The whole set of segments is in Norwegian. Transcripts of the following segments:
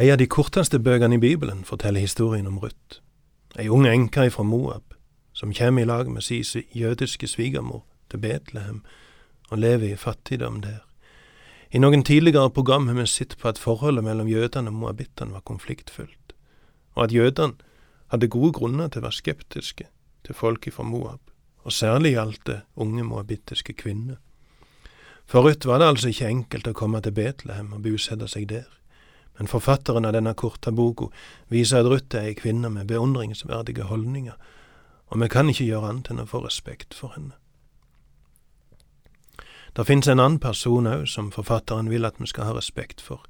Ei av de korteste bøkene i Bibelen forteller historien om Ruth, ei ung enke fra Moab, som kommer i lag med sin jødiske svigermor til Betlehem og lever i fattigdom der. I noen tidligere program har vi sett på at forholdet mellom jødene og moabittene var konfliktfullt, og at jødene hadde gode grunner til å være skeptiske til folk fra Moab, og særlig gjaldt det unge moabittiske kvinner. For Ruth var det altså ikke enkelt å komme til Betlehem og bosette seg der, men forfatteren av denne korte boka viser at Ruth er ei kvinne med beundringsverdige holdninger, og vi kan ikke gjøre annet enn å få respekt for henne. Det finnes en annen person òg som forfatteren vil at vi skal ha respekt for,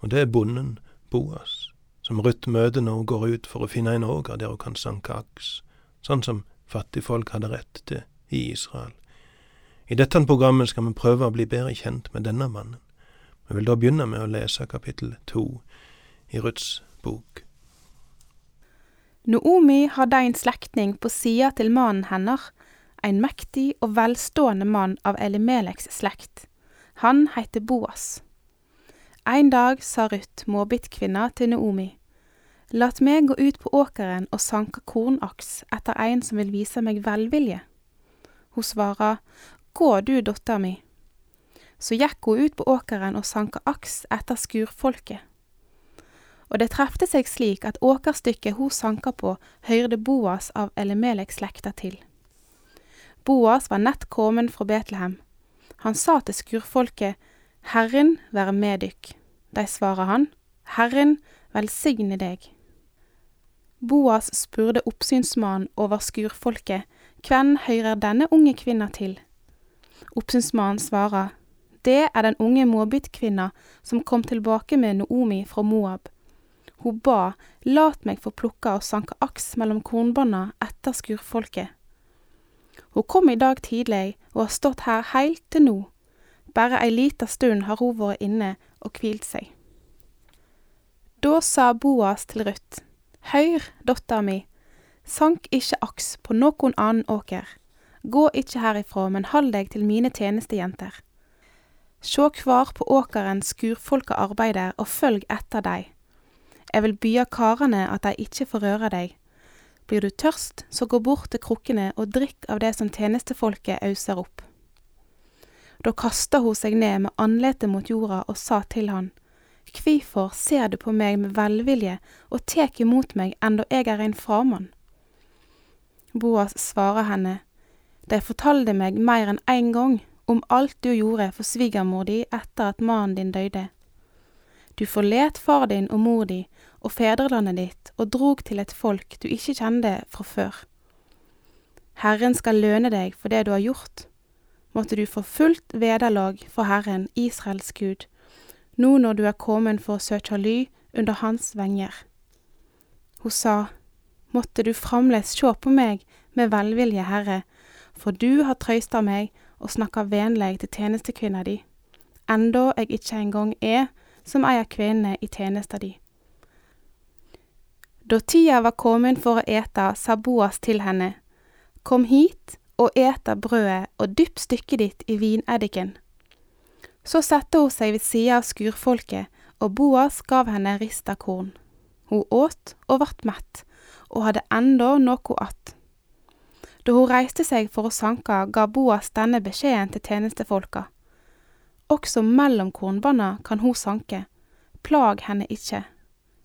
og det er bonden Boas, som Ruth møter når hun går ut for å finne en åger der hun kan sanke aks, sånn som fattigfolk hadde rett til i Israel. I dette programmet skal vi prøve å bli bedre kjent med denne mannen. Vi vil da begynne med å lese kapittel to i Ruths bok. Noomi hadde en slektning på sida til mannen hennes, en mektig og velstående mann av Elimeleks slekt. Han heter Boas. En dag sa Ruth, måbittkvinna, til Noomi, Lat meg gå ut på åkeren og sanke kornaks etter en som vil vise meg velvilje. Hun svarer, Gå du, dotter mi. Så gikk hun ut på åkeren og sanka aks etter skurfolket. Og det trefte seg slik at åkerstykket hun sanka på, høyrde Boas av Elimelek-slekta til. Boas var nett kommet fra Betlehem. Han sa til skurfolket, Herren være med dykk. De svarer han, Herren velsigne deg. Boas spurte oppsynsmannen over skurfolket, hvem høyrer denne unge kvinna til? Oppsynsmannen svarer, det er den unge Moabit-kvinna som kom tilbake med Noomi fra Moab. Hun ba, lat meg få plukke og sanke aks mellom kornbånda etter skurfolket. Hun kom i dag tidlig og har stått her heilt til nå. Bare ei lita stund har hun vært inne og hvilt seg. Da sa Boas til Ruth, Høyr, dotter mi, sank ikke aks på noen annen åker. Gå ikke herifra, men hold deg til mine tjenestejenter. Sjå kvar på åkeren skurfolka arbeider, og følg etter dei. Eg vil bya karene at dei ikkje får røre deg. Blir du tørst, så gå bort til krukkene og drikk av det som tjenestefolket auser opp. Da kasta hun seg ned med andletet mot jorda og sa til han, Kvifor ser du på meg med velvilje og tek imot meg enda eg er ein framann? Boas svarer henne, Dei fortalde meg meir enn ein gang om alt du gjorde for svigermor di etter at mannen din døde. Du forlet far din og mor di og fedrelandet ditt og drog til et folk du ikke kjente fra før. Herren skal løne deg for det du har gjort. Måtte du få fullt vederlag for Herren, Israels Gud, nå når du er kommet for å søke ly under Hans venger. Hun sa, Måtte du fremdeles sjå på meg med velvilje, Herre, for du har trøysta meg og snakka venleg til tjenestekvinna di, enda jeg ikke engang er som ei av kvinnene i tjenesta di. Da tida var kommet for å ete, sa Boas til henne, Kom hit og ete brødet og dypp stykket ditt i vineddiken. Så satte hun seg ved sida av skurfolket, og Boas gav henne rista korn. Hun åt og vart mett, og hadde enda noe att. Da hun reiste seg for å sanke, ga Boas denne beskjeden til tjenestefolka. Også mellom kornbanna kan hun sanke, plag henne ikke.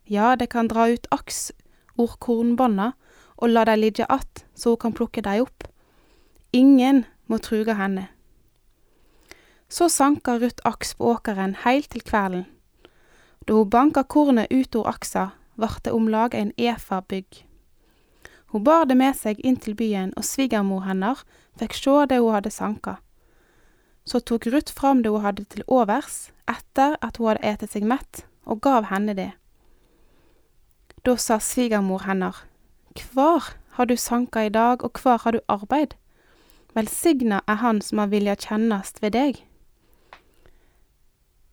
Ja, det kan dra ut aks or kornbanna og la dei ligge att så hun kan plukke dei opp. Ingen må truga henne. Så sanka Ruth aks på åkeren heilt til kvelden. Da hun banka kornet ut or aksa, vart det om lag ein efa bygg. Hun bar det med seg inn til byen, og svigermor hennar fikk sjå det hun hadde sanka. Så tok Ruth fram det hun hadde til overs, etter at hun hadde etet seg mett, og gav henne det. Da sa svigermor hennar, Kvar har du sanka i dag, og kvar har du arbeid? Velsigna er han som har vilja kjennast ved deg.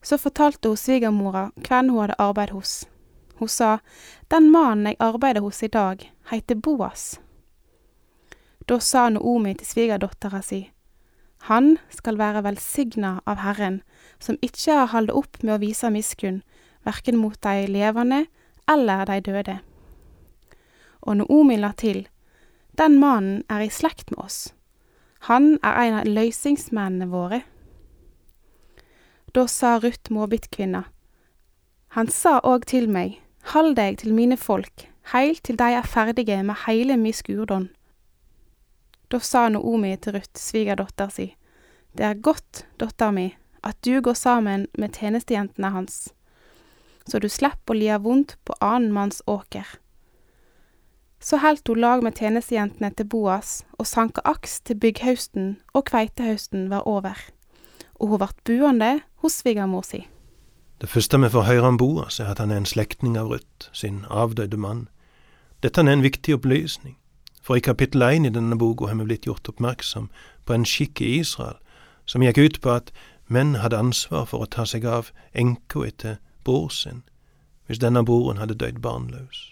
Så fortalte hun svigermora hvem hun hadde arbeid hos. Hun sa, Den mannen jeg arbeider hos i dag, heiter Boas. Da sa Noomi til svigerdattera si, Han skal være velsigna av Herren, som ikke har holdt opp med å vise miskunn, verken mot de levende eller de døde. Og Noomi la til, den mannen er i slekt med oss. Han er en av løysingsmennene våre. Da sa Ruth Måbitkvinna, han sa òg til meg, Hald deg til mine folk, heilt til de er ferdige med heile mi skurdon. Da sa Noomi til Ruth, svigerdotter si, Det er godt, dotter mi, at du går sammen med tjenestejentene hans, så du slipper å lia vondt på annen manns åker. Så heldt hun lag med tjenestejentene til Boas og sanka aks til bygghausten og kveitehausten var over, og hun vart buende hos svigermor si. Det første vi får høre om Boas, er at han er en slektning av Ruth, sin avdøde mann. Dette er en viktig opplysning, for i kapittel én i denne boka har vi blitt gjort oppmerksom på en skikk i Israel som gikk ut på at menn hadde ansvar for å ta seg av enka etter bror sin, hvis denne broren hadde dødd barnløs.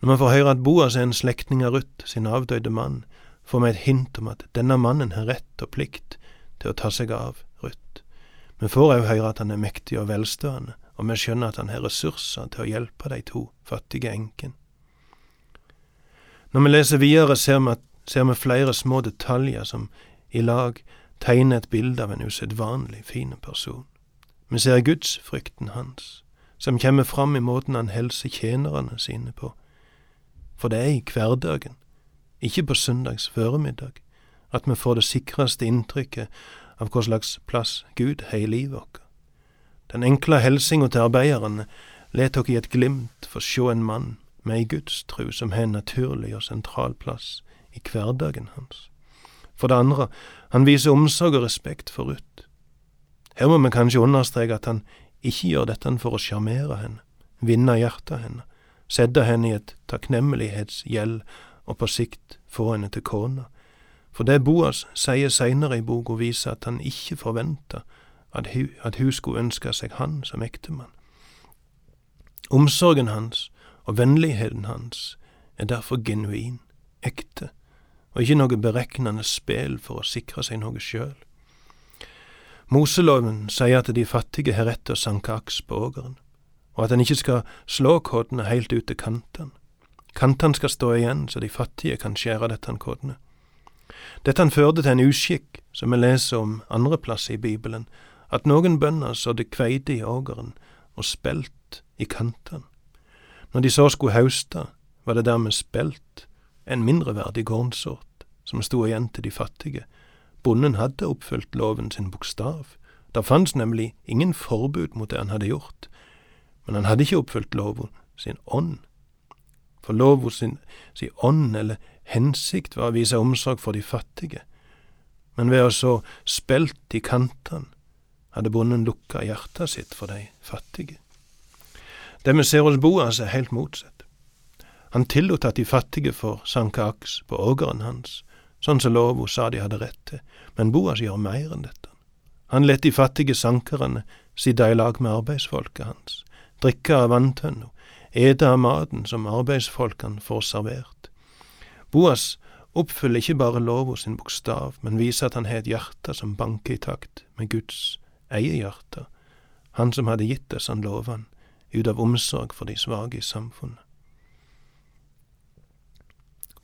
Når vi får høre at Boas er en slektning av Ruth, sin avdøde mann, får vi et hint om at denne mannen har rett og plikt til å ta seg av Ruth. Vi får òg høre at han er mektig og velstående, og vi skjønner at han har ressurser til å hjelpe de to fattige enkene. Når vi leser videre, ser vi, ser vi flere små detaljer som i lag tegner et bilde av en usedvanlig fin person. Vi ser gudsfrykten hans, som kommer fram i måten han helser tjenerne sine på. For det er i hverdagen, ikke på søndags formiddag, at vi får det sikreste inntrykket av hva slags plass Gud har i livet vårt. Den enkle helsinga til arbeiderne let oss i et glimt få sjå en mann med ei gudstru som har en naturlig og sentral plass i hverdagen hans. For det andre, han viser omsorg og respekt for Ruth. Her må vi kanskje understreke at han ikke gjør dette for å sjarmere henne, vinne hjertet henne, sette henne i et takknemlighetsgjeld og på sikt få henne til kone. For det Boas sier seinere i boka, viser at han ikke forventa at at hun skulle ønske seg han som ektemann. Omsorgen hans og vennligheten hans er derfor genuin, ekte, og ikke noe beregnende spel for å sikre seg noe sjøl. Moseloven sier at de fattige har rett til å sanke aks på ågeren, og at en ikke skal slå kodene helt ut til kantene. Kantene skal stå igjen så de fattige kan skjære dette kodene. Dette førte til en uskikk som vi leser om andre plasser i Bibelen, at noen bønder sådde kveite i ågeren og spelt i kantene. Når de så skulle hauste, var det dermed spelt en mindreverdig kornsort som sto igjen til de fattige. Bonden hadde oppfylt loven sin bokstav. Der fantes nemlig ingen forbud mot det han hadde gjort, men han hadde ikke oppfylt loven sin ånd. For loven sin, sin ånd eller hensikt var å vise omsorg for de fattige, men ved å så spelt i kantene hadde bonden lukka hjertet sitt for de fattige. Det vi ser hos Boas, er helt motsatt. Han tillot at de fattige får sanke aks på ågeren hans, sånn som lova sa de hadde rett til, men Boas gjør mer enn dette. Han let de fattige sankerne sitte i lag med arbeidsfolket hans, drikke av vanntønna, ete av maten som arbeidsfolkene får servert. Boas oppfyller ikke bare lova sin bokstav, men viser at han har et hjerte som banker i takt med Guds eget hjerte, han som hadde gitt disse lovene ut av omsorg for de svake i samfunnet.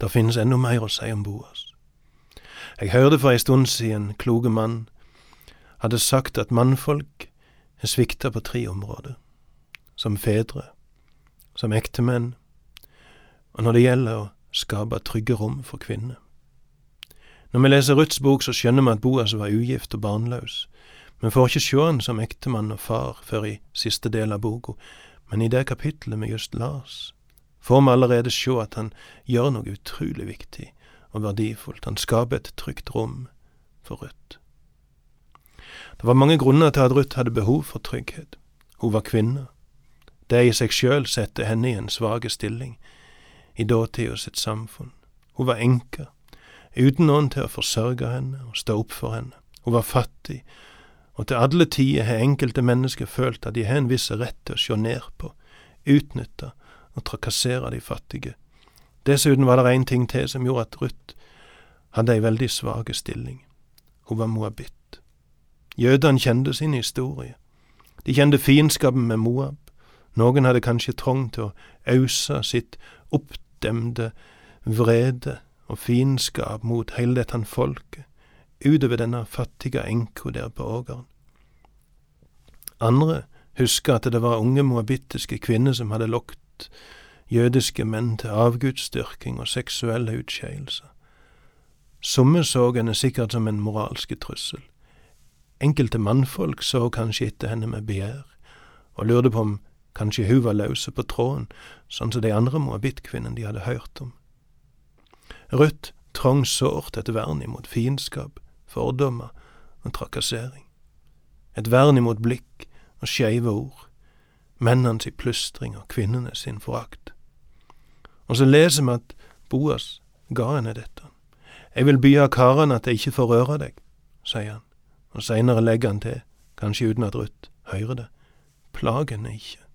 Det finnes enda mer å si om Boas. Jeg hørte for ei stund siden en kloke mann hadde sagt at mannfolk er svikta på tre områder. Som fedre, som ektemenn, og når det gjelder å skape trygge rom for kvinnene. Når vi leser Ruths bok, så skjønner vi at Boas var ugift og barnløs, vi får ikke se han som ektemann og far før i siste del av boka, men i det kapittelet vi just las, får vi allerede se at han gjør noe utrolig viktig og verdifullt. Han skaper et trygt rom for Ruth. Det var mange grunner til at Ruth hadde behov for trygghet. Hun var kvinne. Det i seg sjøl setter henne i en svak stilling i datida sitt samfunn. Hun var enke, uten noen til å forsørge henne og stå opp for henne. Hun var fattig og til alle tider har enkelte mennesker følt at de har en viss rett til å sjå ned på, utnytte og trakassere de fattige. Dessuten var det en ting til som gjorde at Ruth hadde ei veldig svak stilling. Hun var moabitt. Jødene kjente sin historie. De kjente fiendskapen med Moab, Noen hadde kanskje trang til å ause sitt oppdemde vrede og fiendskap mot hele dette folket, utover denne fattige enka der på ågeren. Andre husker at det var unge moabittiske kvinner som hadde lokt jødiske menn til avgudsdyrking og seksuelle utskeielser. Somme så henne sikkert som en moralske trussel. Enkelte mannfolk så kanskje etter henne med begjær, og lurte på om kanskje hun var løse på tråden, sånn som de andre moabittkvinnene de hadde hørt om. Ruth trong sårt et vern imot fiendskap, fordommer og trakassering. Et vern imot blikk og skeive ord, mennene sin plystring og kvinnene sin forakt. Og så leser vi at Boas ga henne dette. Jeg vil by av karene at jeg ikke får røre deg, sier han, og seinere legger han til, kanskje uten at Ruth hører det, plag henne ikke.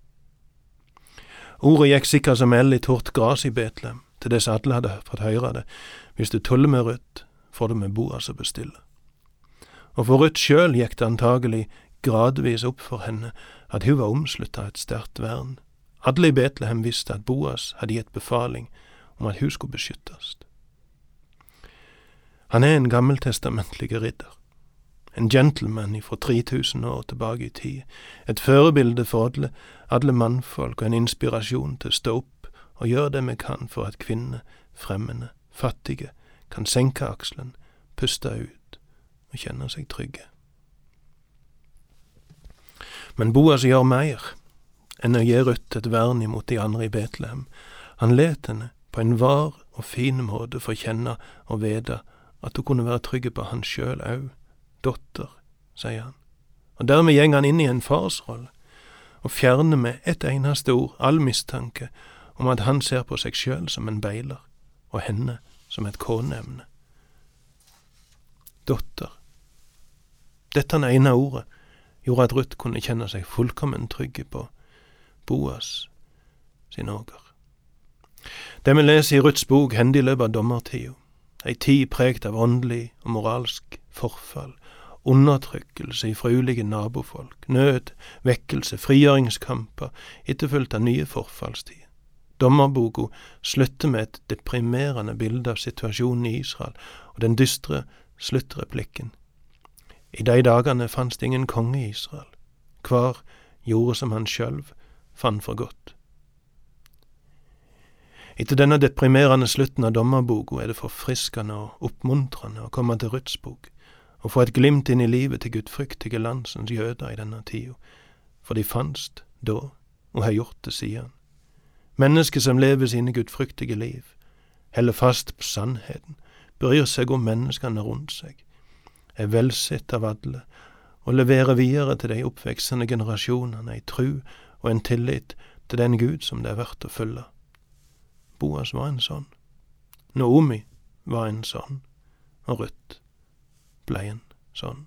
Ordet gikk sikkert som eld i tort gras i Betlehem, til dess alle hadde fått høre det. Hvis du tuller med Ruth, får du med Boas å bestille. Og for Ruth sjøl gikk det antagelig gradvis opp for henne at hun var omslutta av et sterkt vern. Alle i Betlehem visste at Boas hadde gitt befaling om at hun skulle beskyttes. Han er en gammeltestamentlig ridder, en gentleman fra 3000 år tilbake i tid, et forbilde for alle, alle mannfolk og en inspirasjon til å stå opp og gjøre det vi kan for at kvinner, fremmede, fattige, kan senke akselen, puste ut og kjenne seg trygge. Men Boas gjør mer enn å gi Ruth et vern imot de andre i Betlehem. Han let henne på en var og fin måte få kjenne og vite at hun kunne være trygg på han sjøl òg. Dotter, sier han. Og dermed går han inn i en farsrolle, og fjerner med ett eneste ord all mistanke om at han ser på seg sjøl som en beiler, og henne som et koneemne. Dotter. Dette ene ordet gjorde at Ruth kunne kjenne seg fullkommen trygge på Boas sin åger. Det vi leser i Ruths bok, hendte i løpet av dommertida, ei tid pregt av åndelig og moralsk forfall, undertrykkelse fra ulike nabofolk, nød, vekkelse, frigjøringskamper, etterfulgt av nye forfallstider. Dommerboka slutter med et deprimerende bilde av situasjonen i Israel og den dystre sluttreplikken i de dagene fantes det ingen konge i Israel. Hver gjorde som han sjøl fant for godt. Etter denne deprimerende slutten av dommerboka er det forfriskende og oppmuntrende å komme til Ruths bok og få et glimt inn i livet til gudfryktige landsens jøder i denne tida, for de fantes da og har gjort det siden. Mennesker som lever sine gudfryktige liv, holder fast på sannheten, bryr seg om menneskene rundt seg, er velsett av alle, og leverer videre til de oppveksende generasjonene ei tru og en tillit til den Gud som det er verdt å følge. Boas var en sånn. Naomi var en sånn, og Ruth blei sånn.